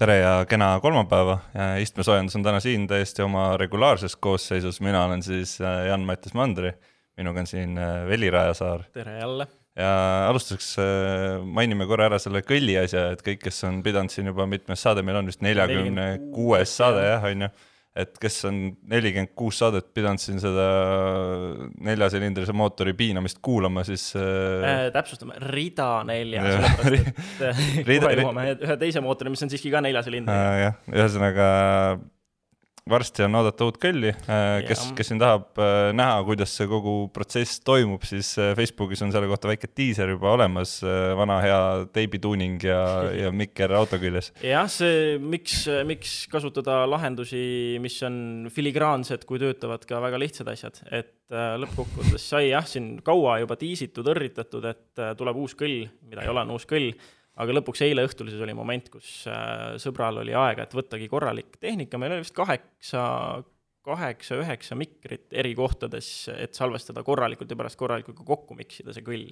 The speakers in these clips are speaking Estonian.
tere ja kena kolmapäeva, istmesoojendus on täna siin täiesti oma regulaarses koosseisus, mina olen siis äh, Jan-Mattias Mandri, minuga on siin äh, Veli Rajasaar. tere jälle! ja alustuseks äh, mainime korra ära selle kõlli asja, et kõik, kes on pidanud siin juba mitmes saade, meil on vist neljakümne kuues saade jah, on ju et kes on nelikümmend kuus saadet pidanud siin seda neljasilindrise mootori piinamist kuulama, siis äh, äh,. täpsustame, rida nelja, sellepärast et kohe jõuame ühe teise mootori, mis on siiski ka neljasilindriga äh,. jah, ühesõnaga varsti on oodata uut kõlli, äh, kes, kes siin tahab äh, näha, kuidas see kogu protsess toimub, siis äh, Facebookis on selle kohta väike diiser juba olemas, vana hea teibituuning ja, ja mikker auto küljes. jah, see, miks, miks kasutada lahendusi, mis on filigraansed, kui töötavad ka väga lihtsad asjad, et lõppkokkuvõttes sai jah, siin kaua juba tiisitud, õrritatud, et tuleb uus kõll, mida ei ole, on uus kõll aga lõpuks eile õhtul siis oli moment, kus äh, sõbral oli aega, et võttagi korralik tehnika, meil oli vist kaheksa, kaheksa-üheksa mikrit eri kohtades, et salvestada korralikult ja pärast korralikult ka kokku miksida see kõll.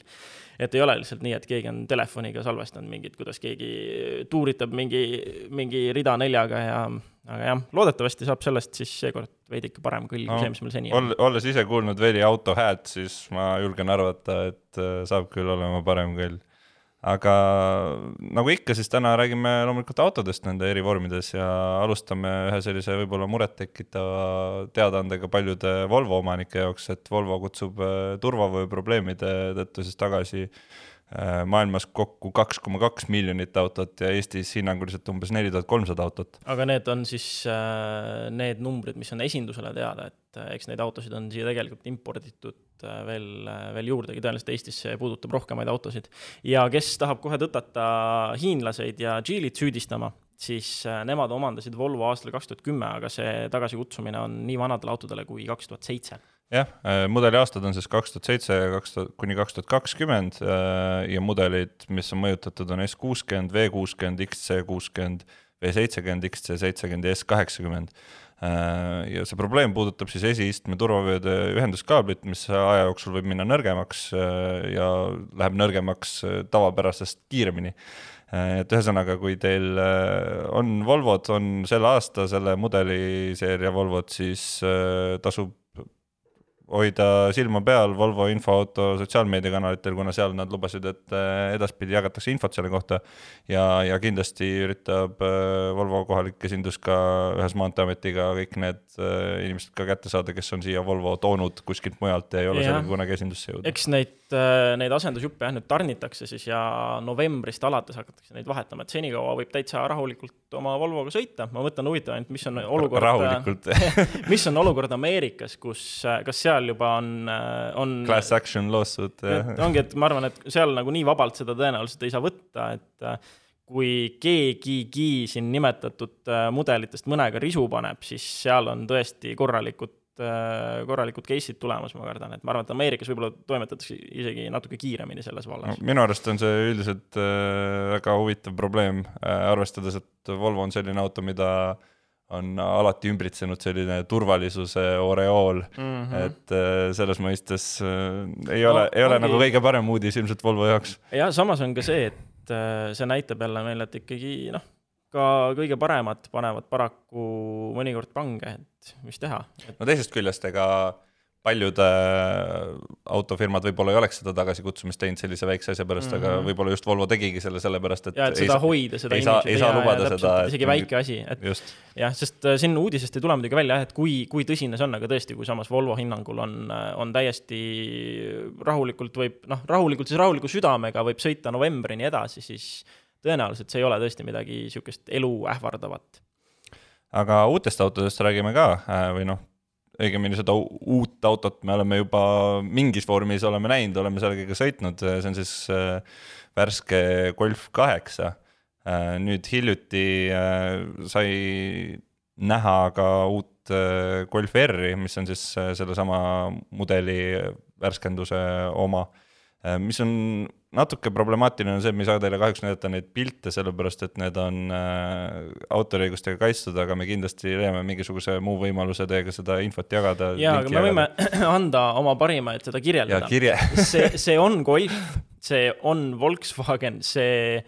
et ei ole lihtsalt nii, et keegi on telefoniga salvestanud mingit, kuidas keegi tuuritab mingi, mingi rida neljaga ja aga jah, loodetavasti saab sellest siis seekord veidike parem kõll no, kui see, mis meil seni on. olles ise kuulnud Veli auto häält, siis ma julgen arvata, et äh, saab küll olema parem kõll aga nagu ikka, siis täna räägime loomulikult autodest nende eri vormides ja alustame ühe sellise võib-olla murettekitava teadaandega paljude Volvo omanike jaoks, et Volvo kutsub äh, turvavöö probleemide tõttu siis tagasi äh, maailmas kokku kaks koma kaks miljonit autot ja Eestis hinnanguliselt umbes neli tuhat kolmsada autot. aga need on siis äh, need numbrid, mis on esindusele teada, et eks neid autosid on siia tegelikult imporditud Äh, veel, äh, veel juurdegi, tõenäoliselt Eestisse puudutab rohkemaid autosid. ja kes tahab kohe tõtata hiinlaseid ja Geely't süüdistama, siis äh, nemad omandasid Volvo aastal kaks tuhat kümme, aga see tagasikutsumine on nii vanadele autodele kui kaks tuhat seitse. Jah, mudeli aastad on siis kaks tuhat seitse ja kaks tuhat kuni kaks tuhat kakskümmend ja mudelid, mis on mõjutatud, on S kuuskümmend, V kuuskümmend, XC kuuskümmend, V seitsekümmend, XC seitsekümmend ja S kaheksakümmend. Äh, ja see probleem puudutab siis esiistme turvavööde ühenduskaablit, mis aja jooksul võib minna nõrgemaks äh, ja läheb nõrgemaks äh, tavapärasest kiiremini. et ühesõnaga, kui teil on Volvod, on selle aasta selle mudeliseeria Volvod, siis tasub hoida silma peal Volvo infoauto sotsiaalmeediakanalitel, kuna seal nad lubasid, et äh, edaspidi jagatakse infot selle kohta. ja, ja kindlasti üritab äh, Volvo kohalik esindus ka ühes Maanteeametiga kõik need äh, inimesed ka kätte saada, kes on siia Volvo toonud kuskilt mujalt ja ei ole sellega kunagi esindusse jõudnud. eks neid, neid asendusjuppe jah, nüüd tarnitakse siis ja novembrist alates hakatakse neid vahetama, et senikaua võib täitsa rahulikult oma Volvoga sõita, ma mõtlen huvitav ainult, mis on olukord rahulikult mis on olukord Ameerikas, kus, kas seal seal juba on, äh, on. Class action lawsuit. ongi, et ma arvan, et seal nagu nii vabalt seda tõenäoliselt ei saa võtta, et äh, kui keegigi siin nimetatud äh, mudelitest mõnega risu paneb, siis seal on tõesti korralikud korralikud case'id tulemas, ma kardan, et ma arvan, et Ameerikas võib-olla toimetatakse isegi natuke kiiremini selles vallas minu arust on see üldiselt väga huvitav probleem arvestades, et Volvo on selline auto, mida äh, on alati ümbritsenud selline turvalisuse oreool mm, -hmm. et äh, selles mõistes äh, ei ole no,, ei ole ongi... nagu kõige parem uudis ilmselt Volvo jaoks. ja samas on ka see, et äh, see näitab jälle meile, et ikkagi noh, ka kõige paremad panevad paraku mõnikord pange, et mis teha et.... no teisest küljest, ega paljud äh, autofirmad võib-olla ei oleks seda tagasikutsumist teinud sellise väikse asja pärast mm, -hmm. aga mhm. võib-olla just Volvo tegigi selle sellepärast, et ja, et seda ei, hoida, seda ei saa, ei saa lubada seda. isegi et, väike asi, et jah, sest äh, siin uudisest ei tule muidugi välja jah, et kui, kui tõsine see on, aga tõesti, kui samas Volvo hinnangul on, äh, on täiesti rahulikult võib, noh, rahulikult siis rahuliku südamega võib sõita novembrini edasi, siis tõenäoliselt see ei ole tõesti midagi niisugust elu ähvardavat aga uutest autodest räägime ka või noh, õigemini seda uut autot me oleme juba mingis vormis oleme näinud, oleme sellega ka sõitnud, see on siis äh, värske Golf kaheksa. Äh, nüüd hiljuti äh, sai näha ka uut Golf R-i, mis on siis sellesama mudeli värskenduse oma, mis on natuke problemaatiline on see, et me ei saa teile kahjuks näidata neid pilte, sellepärast et need on äh, autoriõigustega kaitstud, aga me kindlasti leiame mingisuguse muu võimaluse teiega seda infot jagada. jaa, aga me võime anda oma parima, et seda kirjeldada. see, see on Golf, see on Volkswagen, see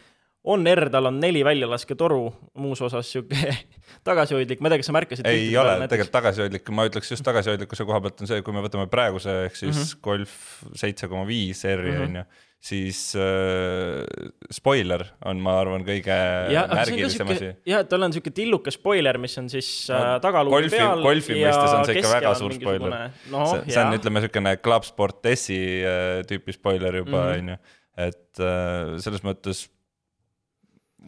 on R, tal on neli väljalasketoru, muus osas sihuke tagasihoidlik, ma ei tea, kas sa märkasid? ei ole tegelikult tagasihoidlik, ma ütleks just tagasihoidlikkuse koha pealt on see, kui me võtame praeguse ehk siis mm -hmm. Golf seitse koma viis R-i mhm. on ju siis äh, spoiler on, ma arvan, kõige ja, märgilisem asi. jah, tal on niisugune tilluke spoiler, mis on siis äh, tagalugu peal. golfi mõistes on see ikka väga suur spoiler no,. see, see on, ütleme, niisugune Club Sport S-i äh, tüüpi spoiler juba, mhm. on ju. et äh, selles mõttes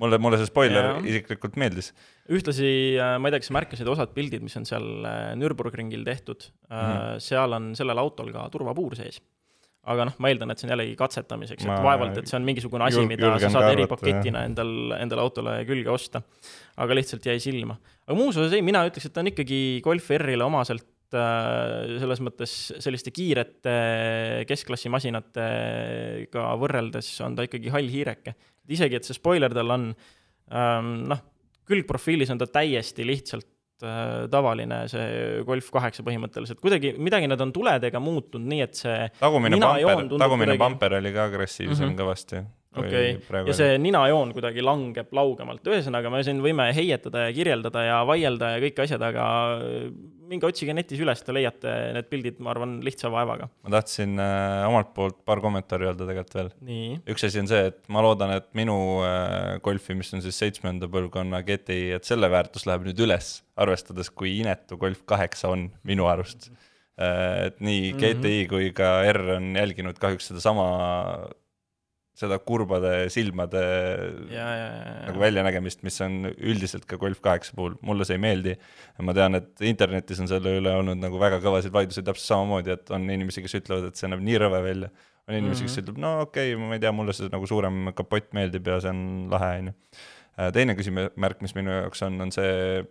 mulle, mulle see spoiler ja. isiklikult meeldis. ühtlasi äh,, ma ei tea, kas sa märkasid, osad pildid, mis on seal äh, Nürburgringil tehtud mm, -hmm. seal on sellel autol ka turvapuur sees aga noh, ma eeldan, et see on jällegi katsetamiseks, et vaevalt, et see on mingisugune asi, mida sa saad eripaketina endal, endale autole külge osta. aga lihtsalt jäi silma. aga muus osas ei, mina ütleks, et ta on ikkagi Golf R-ile omaselt selles mõttes selliste kiirete keskklassi masinatega võrreldes on ta ikkagi hall hiireke. isegi, et see spoiler tal on ähm,, noh, külgprofiilis on ta täiesti lihtsalt Äh, tavaline see Golf kaheksa põhimõtteliselt, kuidagi midagi nad on tuledega muutnud, nii et see tagumine bumper, tagumine kuidagi... bumper oli ka agressiivsem mm -hmm. kõvasti okei okay., ja see ninajoon kuidagi langeb laugemalt, ühesõnaga me siin võime heietada ja kirjeldada ja vaielda ja kõiki asjad, aga minge otsige netis üles, te leiate need pildid, ma arvan, lihtsa vaevaga. ma tahtsin äh, omalt poolt paar kommentaari öelda tegelikult veel. üks asi on see, et ma loodan, et minu äh, Golfi, mis on siis seitsmenda põlvkonna GTI, et selle väärtus läheb nüüd üles, arvestades, kui inetu Golf kaheksa on minu arust äh,. et nii GTI mm -hmm. kui ka R on jälginud kahjuks sedasama seda kurbade silmade ja, ja, ja, nagu väljanägemist, mis on üldiselt ka Golf kaheksa puhul, mulle see ei meeldi. ma tean, et internetis on selle üle olnud nagu väga kõvasid vaidlusi täpselt samamoodi, et on inimesi, kes ütlevad, et see näeb nii rõve välja. on inimesi mm, -hmm. kes mhm. ütleb, no okei okay,, ma ei tea, mulle see nagu suurem kapott meeldib ja see on lahe, on ju. Äh, teine küsimärk, mis minu jaoks on, on see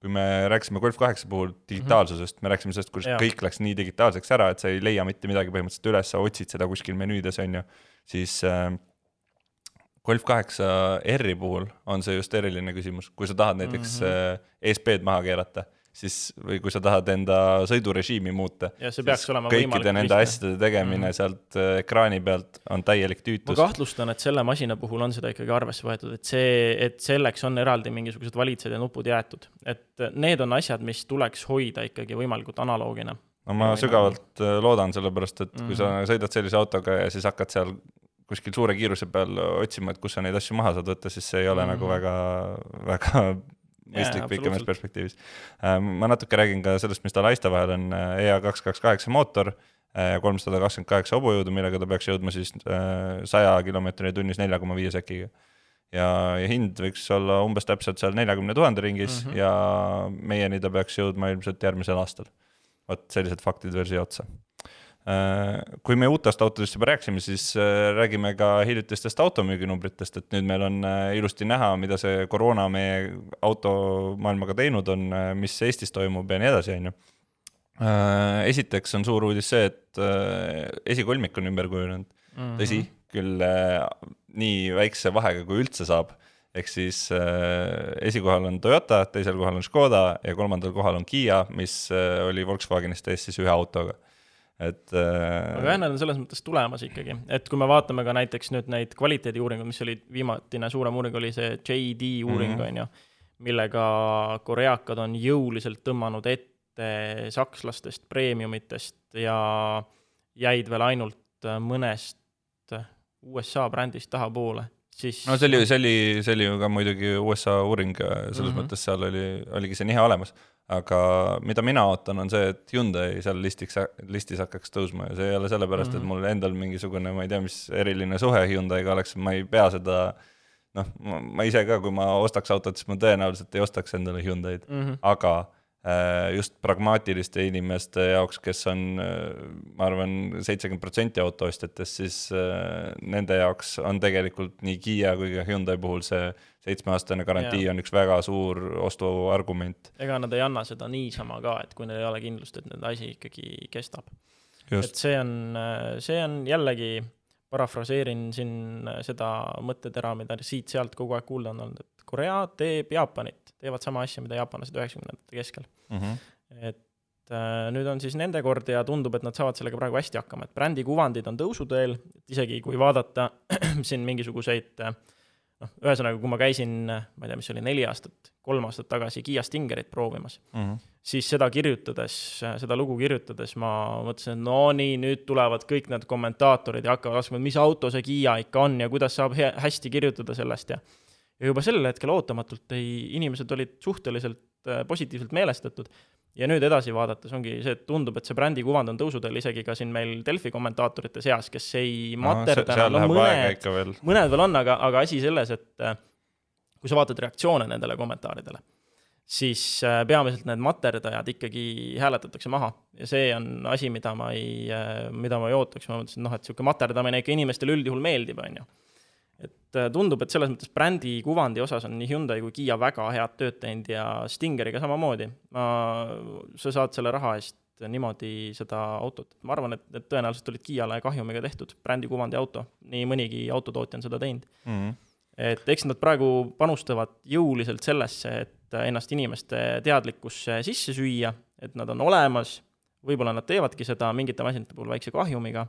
kui me rääkisime Golf kaheksa puhul digitaalsusest mm, -hmm. me rääkisime sellest, kuidas ja. kõik läks nii digitaalseks ära, et sa ei leia mitte midagi põhimõtteliselt üles, sa otsid seda kuskil menüüdes, on ju siis äh, Golf kaheksa R-i puhul on see just eriline küsimus, kui sa tahad näiteks mm -hmm. ESP-d maha keerata, siis või kui sa tahad enda sõidurežiimi muuta. kõikide nende vist. asjade tegemine mm sealt äh, ekraani pealt on täielik tüütus. ma kahtlustan, et selle masina puhul on seda ikkagi arvesse võetud, et see, et selleks on eraldi mingisugused valitsed ja nupud jäetud, et need on asjad, mis tuleks hoida ikkagi võimalikult analoogina no ma sügavalt loodan, sellepärast et mm kui sa mhm. sõidad sellise autoga ja siis hakkad seal kuskil suure kiiruse peal otsima, et kus sa neid asju maha saad võtta, siis see ei ole mm nagu väga, väga mõistlik pikemas perspektiivis. Ähm, ma natuke räägin ka sellest, mis tal haiste vahel on, äh, EA kaks kaks kaheksa mootor äh, kolmsada kakskümmend kaheksa hobujõudu, millega ta peaks jõudma siis äh, saja kilomeetrini tunnis nelja koma viie sekiga. ja, ja hind võiks olla umbes täpselt seal neljakümne tuhande ringis mm -hmm. ja meieni ta peaks jõudma ilmselt järgmisel aastal. vot sellised faktid veel siia otsa Äh, kui me uutest autodest juba rääkisime, siis äh, räägime ka hiljutistest automüüginumbritest, et nüüd meil on äh, ilusti näha, mida see koroona meie automaailmaga teinud on, mis Eestis toimub ja nii edasi, on ju. esiteks on suur uudis see, et esikolmik on ümber kujunenud mm -hmm., tõsi, küll nii väikse vahega, kui üldse saab ehk siis äh, esikohal on Toyota, teisel kohal on Škoda ja kolmandal kohal on Kiia, mis äh, oli Volkswagenist ees siis ühe autoga et äh.... aga nad on selles mõttes tulemas ikkagi, et kui me vaatame ka näiteks nüüd neid kvaliteediuuringuid, mis olid viimatine suurem uuring oli see JD uuring mm, on -hmm. ju, millega koreakad on jõuliselt tõmmanud ette sakslastest premiumitest ja jäid veel ainult mõnest USA brändist tahapoole, siis no see oli, see oli, see oli ju ka muidugi USA uuring, selles mm -hmm. mõttes seal oli, oligi see nihe olemas aga mida mina ootan, on see, et Hyundai seal listiks, listis hakkaks tõusma ja see ei ole sellepärast mm, -hmm. et mhm. mul endal mingisugune, ma ei tea, mis eriline suhe Hyundai'ga oleks, ma ei pea seda noh, ma ise ka, kui ma ostaks autot, siis ma tõenäoliselt ei ostaks endale Hyundai'd mm, -hmm. aga just pragmaatiliste inimeste jaoks, kes on, ma arvan, seitsekümmend protsenti autoostjatest, siis nende jaoks on tegelikult nii Kiia kui ka Hyundai puhul see seitsmeaastane garantii ja. on üks väga suur ostuargument. ega nad ei anna seda niisama ka, et kui neil ei ole kindlust, et nende asi ikkagi kestab. et see on, see on jällegi parafraseerin siin seda mõttetera, mida siit-sealt kogu aeg kuulda on olnud, et Korea teeb Jaapanit, teevad sama asja, mida jaapanlased üheksakümnendate keskel mm. -hmm. et äh, nüüd on siis nende kord ja tundub, et nad saavad sellega praegu hästi hakkama, et brändi kuvandid on tõusuteel, et isegi kui vaadata siin mingisuguseid äh, noh, ühesõnaga, kui ma käisin, ma ei tea, mis oli neli aastat, kolm aastat tagasi Kiia Stingerit proovimas mm, -hmm. siis seda kirjutades, seda lugu kirjutades ma mõtlesin, et no nii, nüüd tulevad kõik need kommentaatorid ja hakkavad laskma, et mis auto see Kiia ikka on ja kuidas saab hästi kirjutada sellest ja ja juba sellel hetkel ootamatult ei, inimesed olid suhteliselt äh, positiivselt meelestatud. Ja nüüd edasi vaadates ongi see, et tundub, et see brändi kuvand on tõusuteel isegi ka siin meil Delfi kommentaatorite seas, kes ei materda no,, no mõned, veel. mõned veel on, aga, aga asi selles, et äh, kui sa vaatad reaktsioone nendele kommentaaridele, siis äh, peamiselt need materdajad ikkagi hääletatakse maha. Ja see on asi, mida ma ei, mida ma ei ootaks, ma mõtlesin, noh, et niisugune materdamine ikka inimestele üldjuhul meeldib, on ju et äh, tundub, et selles mõttes brändi kuvandi osas on nii Hyundai kui Kiia väga head tööd teinud ja Stingeriga samamoodi. ma, sa saad selle raha eest niimoodi seda autot, ma arvan, et, et tõenäoliselt olid Kiiale kahjumiga tehtud brändi kuvandi auto, nii mõnigi autotootja on seda teinud mm. -hmm. et eks nad praegu panustavad jõuliselt sellesse, et ennast inimeste teadlikkusse sisse süüa, et nad on olemas, võib-olla nad teevadki seda mingite masinate puhul väikse kahjumiga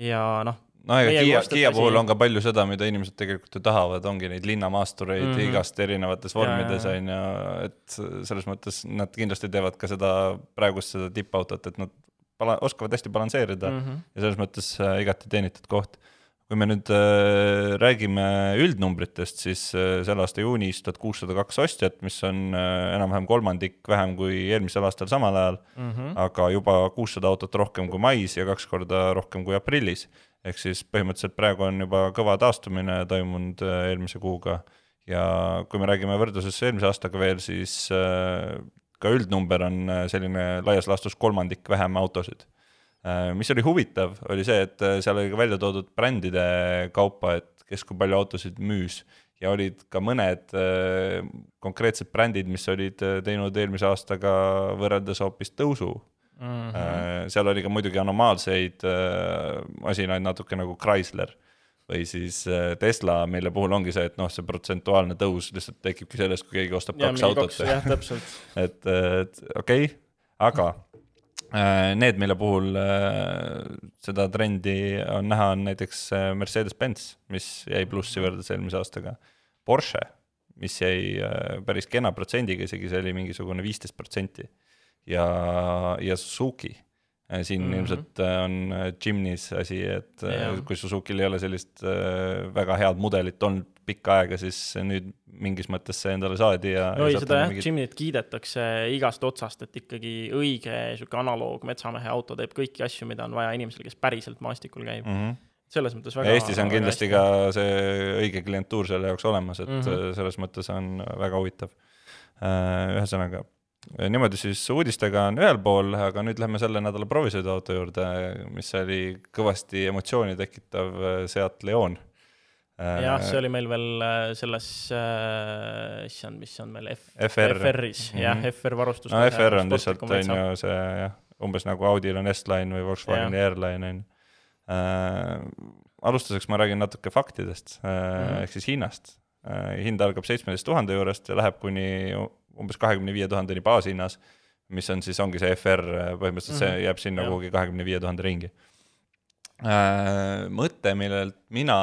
ja noh, no ega Kiia, Kiia puhul on ka palju seda, mida inimesed tegelikult ju tahavad, ongi neid linnamaastureid mm -hmm. igast erinevates vormides, on ju, et selles mõttes nad kindlasti teevad ka seda, praegust seda tippautot, et nad pala-, oskavad hästi balansseerida mm -hmm. ja selles mõttes äh, igati teenitud koht. kui me nüüd äh, räägime üldnumbritest, siis äh, selle aasta juunis tuhat kuussada kaks ostjat, mis on äh, enam-vähem kolmandik vähem kui eelmisel aastal samal ajal mm, -hmm. aga juba kuussada autot rohkem kui mais ja kaks korda rohkem kui aprillis ehk siis põhimõtteliselt praegu on juba kõva taastumine toimunud äh, eelmise kuuga. Ja kui me räägime võrdluses eelmise aastaga veel, siis äh, ka üldnumber on äh, selline laias laastus kolmandik vähem autosid. mis oli huvitav, oli see, et seal oli ka välja toodud brändide kaupa, et kes kui palju autosid müüs. Ja olid ka mõned konkreetsed brändid, mis olid teinud eelmise aastaga võrreldes hoopis tõusu mm. -hmm. seal oli ka muidugi anomaalseid äh, masinaid natuke nagu Chrysler või siis äh, Tesla, mille puhul ongi see, et noh, see protsentuaalne tõus lihtsalt tekibki sellest, kui keegi ostab ja, kaks autot. jah, täpselt et, et okei okay,, aga need, mille puhul seda trendi on näha, on näiteks Mercedes-Benz, mis jäi plussi võrreldes eelmise aastaga. Porsche, mis jäi päris kena protsendiga, isegi see oli mingisugune viisteist protsenti ja, ja Suzuki. Äh, siin mm -hmm. ilmselt äh, on Jimnis asi, et yeah. kui Suzukil ei ole sellist väga head mudelit olnud pikka aega, siis nüüd mingis mõttes see endale saadi ja. no ei, seda jah mingit..., Jimnit kiidetakse igast otsast, et ikkagi õige sihuke analoog metsamehe auto teeb kõiki asju, mida on vaja inimesel, kes päriselt maastikul käib mm. -hmm selles mõttes väga. Eestis on kindlasti hästi. ka see õige klientuur selle jaoks olemas, et mm -hmm. selles mõttes on väga huvitav. ühesõnaga niimoodi siis uudistega on ühel pool, aga nüüd lähme selle nädala proovisõiduauto juurde, mis oli kõvasti emotsiooni tekitav äh, Seat Leon. jah, see oli meil veel äh, selles äh,, issand, mis on meil F FR. FR-is mm, -hmm. jah, FR varustus. no FR on lihtsalt, on ju see jah, umbes nagu Audil on S-Line või Volkswageni Airline on ju äh,. alustuseks ma räägin natuke faktidest äh, mm -hmm. ehk siis hinnast äh,. hind algab seitsmeteist tuhande juurest ja läheb kuni umbes kahekümne viie tuhandeni baashinnas, mis on siis, ongi see FR, põhimõtteliselt see mhm. jääb sinna kuhugi kahekümne viie tuhande ringi. Äh, mõte, millelt mina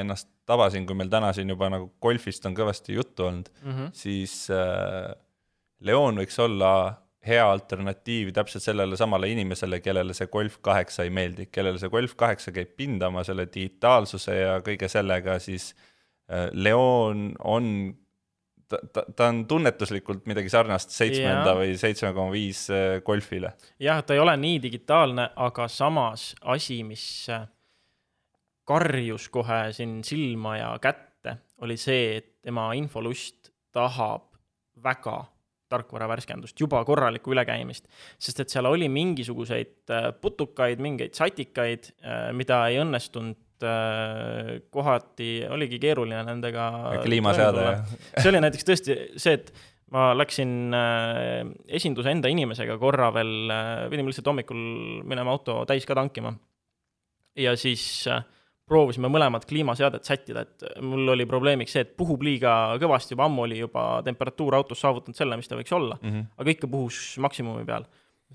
ennast tabasin, kui meil täna siin juba nagu golfist on kõvasti juttu olnud mm, -hmm. siis äh, Leon võiks olla hea alternatiiv täpselt sellele samale inimesele, kellele see Golf kaheksa ei meeldi, kellele see Golf kaheksa käib pindama selle digitaalsuse ja kõige sellega, siis äh, Leon on ta, ta, ta on tunnetuslikult midagi sarnast seitsmenda või seitsme koma viis äh, Golfile. jah, ta ei ole nii digitaalne, aga samas asi, mis äh, karjus kohe siin silma ja kätte, oli see, et tema infolust tahab väga tarkvara värskendust, juba korralikku ülekäimist. sest et seal oli mingisuguseid äh, putukaid, mingeid satikaid, mida ei õnnestunud kohati, oligi keeruline nendega. kliimaseade. see oli näiteks tõesti see, et ma läksin esinduse enda inimesega korra veel, pidime lihtsalt hommikul minema auto täis ka tankima. ja siis äh, proovisime mõlemad kliimaseadet sättida, et mul oli probleemiks see, et puhub liiga kõvasti, juba ammu oli juba temperatuur autos saavutanud selle, mis ta võiks olla mm, -hmm. aga ikka puhus maksimumi peal.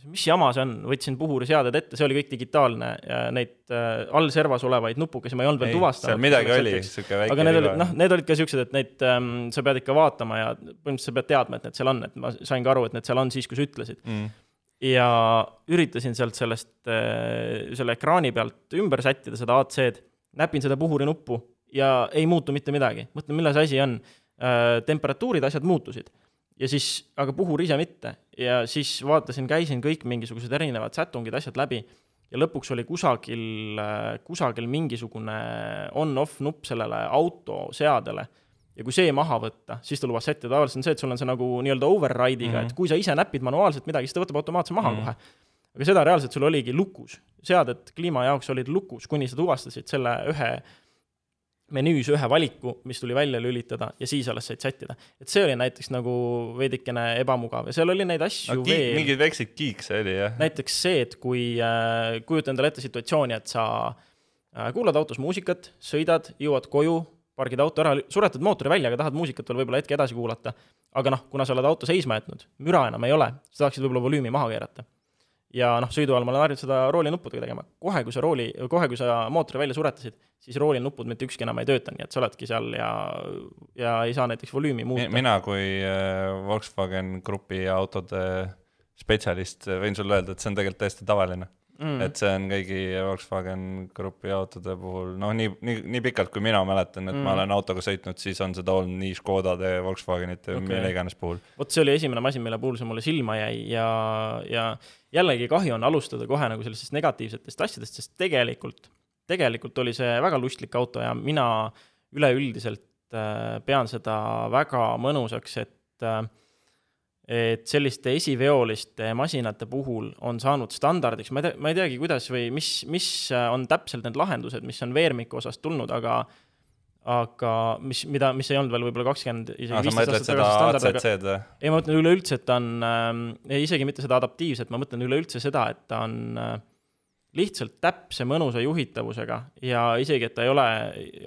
Mis jama see on, võtsin puhuriseaded ette, see oli kõik digitaalne ja neid äh, all servas olevaid nupukesi ma ei olnud veel tuvastanud. seal midagi oli, sihuke väike aga need olid, noh, need olid ka siuksed, et neid ähm, sa pead ikka vaatama ja põhimõtteliselt sa pead teadma, et need seal on, et ma sain ka aru, et need seal on siis, kui sa ütlesid mm. ja üritasin sealt sellest, äh, selle ekraani pealt ümber sättida seda AC-d näpin seda puhuri nuppu ja ei muutu mitte midagi. mõtlen, milles asi on. Äh, temperatuurid, asjad muutusid. Ja siis, aga puhur ise mitte. ja siis vaatasin, käisin kõik mingisugused erinevad sätungid, asjad läbi ja lõpuks oli kusagil, äh, kusagil mingisugune on-off nupp sellele autoseadele ja kui see maha võtta, siis ta lubas sättida, tavaliselt on see, et sul on see nagu nii-öelda override'iga mm, -hmm. et kui sa ise näpid manuaalselt midagi, siis ta võtab automaatselt maha mm -hmm. kohe aga seda reaalselt sul oligi lukus, seaded kliima jaoks olid lukus, kuni sa tuvastasid selle ühe menüüs ühe valiku, mis tuli välja lülitada ja siis alles said sättida. et see oli näiteks nagu veidikene ebamugav ja seal oli neid asju no, veel. mingeid väikseid kiikse oli jah. näiteks see, et kui äh,, kujuta endale ette situatsiooni, et sa äh, kuulad autos muusikat, sõidad, jõuad koju, pargid auto ära, suretad mootori välja, aga tahad muusikat veel võib-olla hetke edasi kuulata. aga noh, kuna sa oled auto seisma jätnud, müra enam ei ole, sa tahaksid võib-olla volüümi maha keerata ja noh, sõidu ajal ma olen harjunud seda rooli nuppudega tegema. kohe, kui sa rooli, kohe, kui sa mootori välja suretasid, siis rooli nupud mitte ükski enam ei tööta, nii et sa oledki seal ja, ja ei saa näiteks volüümi muuta. mina kui äh, Volkswagen Grupi autode spetsialist võin sulle öelda, et see on tegelikult täiesti tavaline mm.. et see on kõigi Volkswagen Grupi autode puhul, noh, nii, nii, nii pikalt, kui mina mäletan, et mm. ma olen autoga sõitnud, siis on seda olnud nii Škodade, Volkswagenite okay., mille iganes puhul. vot see oli esimene masin, mille puhul see mulle silma jäi ja, ja jällegi kahju on alustada kohe nagu sellistest negatiivsetest asjadest, sest tegelikult, tegelikult oli see väga lustlik auto ja mina üleüldiselt äh, pean seda väga mõnusaks, et äh, et selliste esiveoliste masinate puhul on saanud standardiks, ma ei tea, ma ei teagi, kuidas või mis, mis on täpselt need lahendused, mis on veermiku osas tulnud, aga aga mis, mida, mis ei olnud veel võib-olla kakskümmend, isegi viisteist aastat tagasi standard, aga ei, ma mõtlen üleüldse, et ta on äh,, isegi mitte seda adaptiivset, ma mõtlen üleüldse seda, et ta on äh, lihtsalt täpse mõnusa juhitavusega ja isegi, et ta ei ole,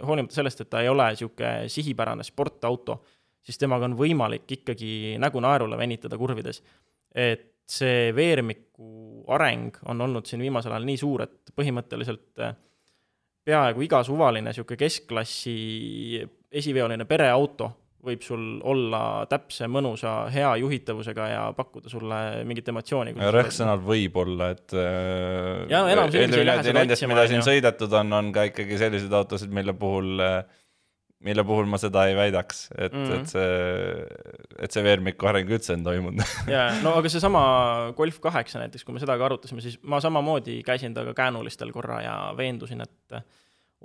hoolimata sellest, et ta ei ole niisugune sihipärane sportauto siis temaga on võimalik ikkagi nägu naerule venitada kurvides. et see veermiku areng on olnud siin viimasel ajal nii suur, et põhimõtteliselt eh, peaaegu iga suvaline niisugune keskklassi esiveoline pereauto võib sul olla täpse, mõnusa, hea juhitavusega ja pakkuda sulle mingit emotsiooni. rõhksõnal võib olla, et äh, ja lähe seda otsima. mida siin sõidetud on, on ka ikkagi selliseid autosid, mille puhul äh, mille puhul ma seda ei väidaks, et mm, -hmm. et see, et see veermiku areng üldse on toimunud jaa, no aga seesama Golf kaheksa näiteks, kui me seda ka arutasime, siis ma samamoodi käisin temaga käänulistel korra ja veendusin, et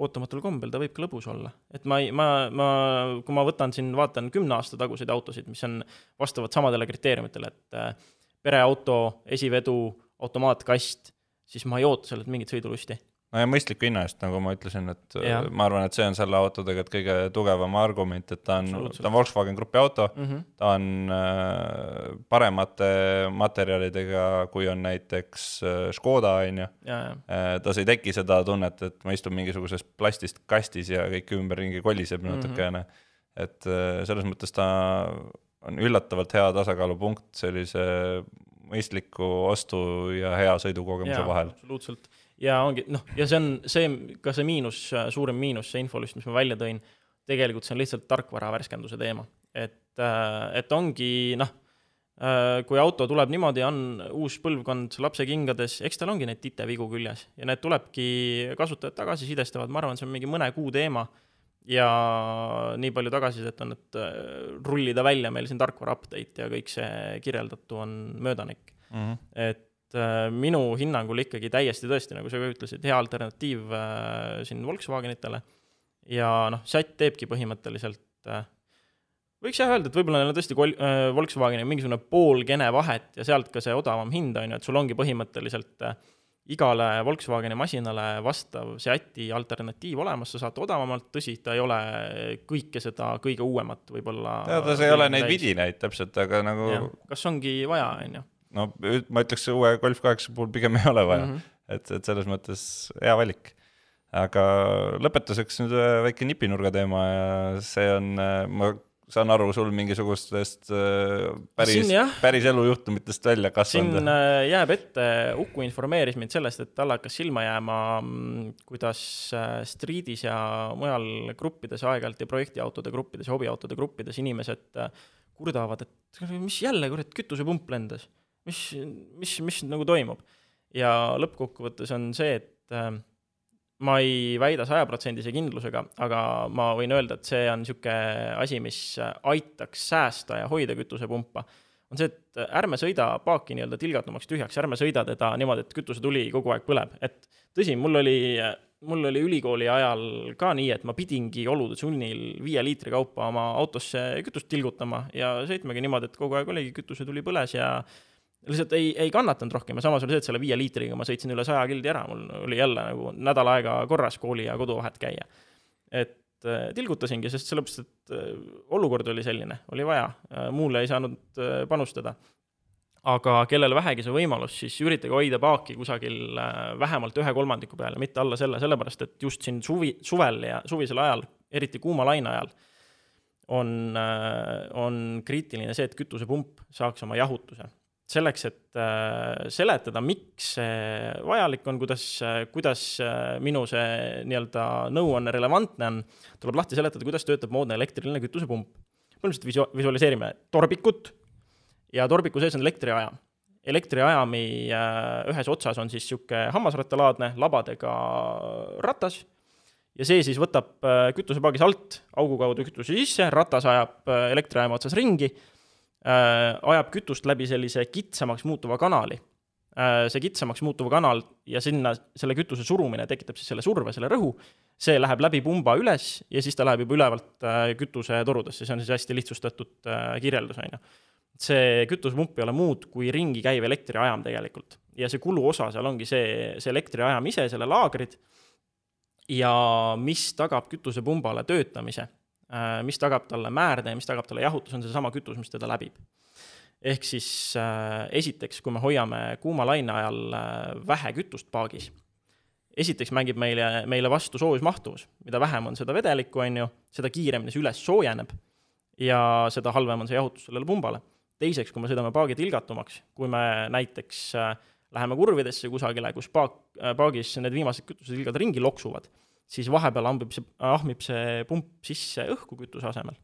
ootamatul kombel ta võib ka lõbus olla. et ma ei, ma, ma, kui ma võtan siin, vaatan kümne aasta taguseid autosid, mis on, vastavad samadele kriteeriumitele, et äh, pereauto, esivedu, automaatkast, siis ma ei oota sellelt mingit sõidulusti no ja mõistliku hinna eest, nagu ma ütlesin, et ja. ma arvan, et see on selle auto tegelikult kõige tugevam argument, et ta on, ta on Volkswagen Grupi auto mm, -hmm. ta on äh, paremate materjalidega, kui on näiteks äh, Škoda, on ju. Äh, tas ei teki seda tunnet, et ma istun mingisuguses plastist kastis ja kõik ümberringi koliseb natukene mm. -hmm. et äh, selles mõttes ta on üllatavalt hea tasakaalupunkt sellise mõistliku ostu ja hea sõidukogemuse vahel. absoluutselt ja ongi noh, ja see on see, ka see miinus, suurem miinus, see infolüst, mis ma välja tõin, tegelikult see on lihtsalt tarkvara värskenduse teema. et, äh, et ongi noh, äh, kui auto tuleb niimoodi, on uus põlvkond lapse kingades, eks tal ongi neid titevigu küljes ja need tulebki, kasutajad tagasisidestavad, ma arvan, see on mingi mõne kuu teema ja nii palju tagasisidet on, et äh, rullida välja meil siin tarkvara update ja kõik see kirjeldatu on möödanik mm. -hmm. et äh, minu hinnangul ikkagi täiesti tõesti, nagu sa ka ütlesid, hea alternatiiv äh, siin Volkswagenitele. ja noh, Sätt teebki põhimõtteliselt võiks jah öelda, et võib-olla neil on tõesti kol-, Volkswagenil mingisugune pool kene vahet ja sealt ka see odavam hind, on ju, et sul ongi põhimõtteliselt äh, igale Volkswageni masinale vastav Seati alternatiiv olemas, sa saad odavamalt, tõsi, ta ei ole kõike seda kõige uuemat võib-olla tead, see ei ole neid vidinaid täpselt, aga nagu kas ongi vaja, on ju? no ma ütleks, uue Golf kaheksa puhul pigem ei ole vaja mm, -hmm. et, et selles mõttes hea valik. aga lõpetuseks nüüd väike nipinurga teema ja see on, ma saan aru, sul mingisugustest äh, päris, päris elujuhtumitest välja kasvanud? siin äh, jääb ette, Uku informeeris mind sellest, et talle hakkas silma jääma, mm, kuidas äh, Streetis ja mujal gruppides aeg-ajalt ja projektiautode gruppides hobiautode gruppides inimesed kurdavad, et mis jälle, kurat, kütusepump lendas. mis, mis, mis nagu toimub? ja lõppkokkuvõttes on see, et ma ei väida sajaprotsendise kindlusega, aga ma võin öelda, et see on niisugune asi, mis aitaks säästa ja hoida kütusepumpa. on see, et ärme sõida paaki nii-öelda tilgatumaks tühjaks, ärme sõida teda niimoodi, et kütusetuli kogu aeg põleb, et tõsi, mul oli, mul oli ülikooli ajal ka nii, et ma pidingi olude sunnil viie liitri kaupa oma autosse kütust tilgutama ja sõitmegi niimoodi, et kogu aeg oligi kütusetuli põles ja lihtsalt ei, ei kannatanud rohkem ja samas oli see, et selle viie liitriga ma sõitsin üle saja kildi ära, mul oli jälle nagu nädal aega korras kooli ja kodu vahet käia. et äh, tilgutasingi, sest sellepärast, et äh, olukord oli selline, oli vaja, äh, muule ei saanud panustada. aga kellel vähegi see võimalus, siis üritage hoida paaki kusagil vähemalt ühe kolmandiku peal ja mitte alla selle, sellepärast et just siin suvi, suvel ja suvisel ajal, eriti kuuma laine ajal, on, on kriitiline see, et kütusepump saaks oma jahutuse selleks, et äh, seletada, miks see vajalik on, kuidas, kuidas äh, minu see nii-öelda nõuanne relevantne on, tuleb lahti seletada, kuidas töötab moodne elektriline kütusepump. põhimõtteliselt visu-, visualiseerime torbikut ja torbiku sees on elektriajam. elektriajami äh, ühes otsas on siis niisugune hammasrattalaadne labadega ratas ja see siis võtab kütusepaagis alt augu kaudu kütuse sisse, ratas ajab elektriajama otsas ringi äh, ajab kütust läbi sellise kitsamaks muutuva kanali. Äh,. see kitsamaks muutuv kanal ja sinna selle kütuse surumine tekitab siis selle surve, selle rõhu, see läheb läbi pumba üles ja siis ta läheb juba ülevalt äh, kütusetorudesse, see on siis hästi lihtsustatud äh, kirjeldus, on ju. see kütusepump ei ole muud kui ringi käiv elektriajam tegelikult. Ja see kuluosa seal ongi see, see elektriajam ise, selle laagrid. Ja mis tagab kütusepumbale töötamise? Äh, mis tagab talle määrde ja mis tagab talle jahutuse, on seesama kütus, mis teda läbib. ehk siis äh, esiteks, kui me hoiame kuuma laine ajal äh, vähe kütust paagis, esiteks mängib meile, meile vastu soojusmahtuvus, mida vähem on seda vedelikku, on ju, seda kiiremini see üles soojeneb ja seda halvem on see jahutus sellele pumbale. teiseks, kui me sõidame paagi tilgatumaks, kui me näiteks läheme kurvidesse kusagile, kus paak, paagis need viimased kütusetilgad ringi loksuvad siis vahepeal ambib see, ahmib see pump sisse õhku kütuse asemel.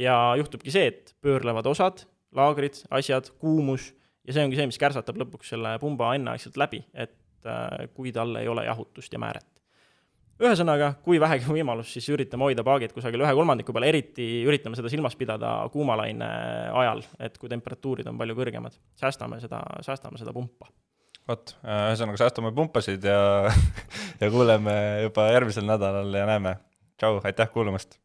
ja juhtubki see, et pöörlevad osad, laagrid, asjad, kuumus, ja see ongi see, mis kärsatab lõpuks selle pumba enneaegselt läbi, et äh, kui tal ei ole jahutust ja määret. ühesõnaga, kui vähegi võimalus, siis üritame hoida paagid kusagil ühe kolmandiku peal, eriti üritame seda silmas pidada kuumalaine ajal, et kui temperatuurid on palju kõrgemad, säästame seda, säästame seda pumpa vot, äh, ühesõnaga säästame pumpasid ja ja kuuleme juba järgmisel nädalal ja näeme. tšau, aitäh kuulamast!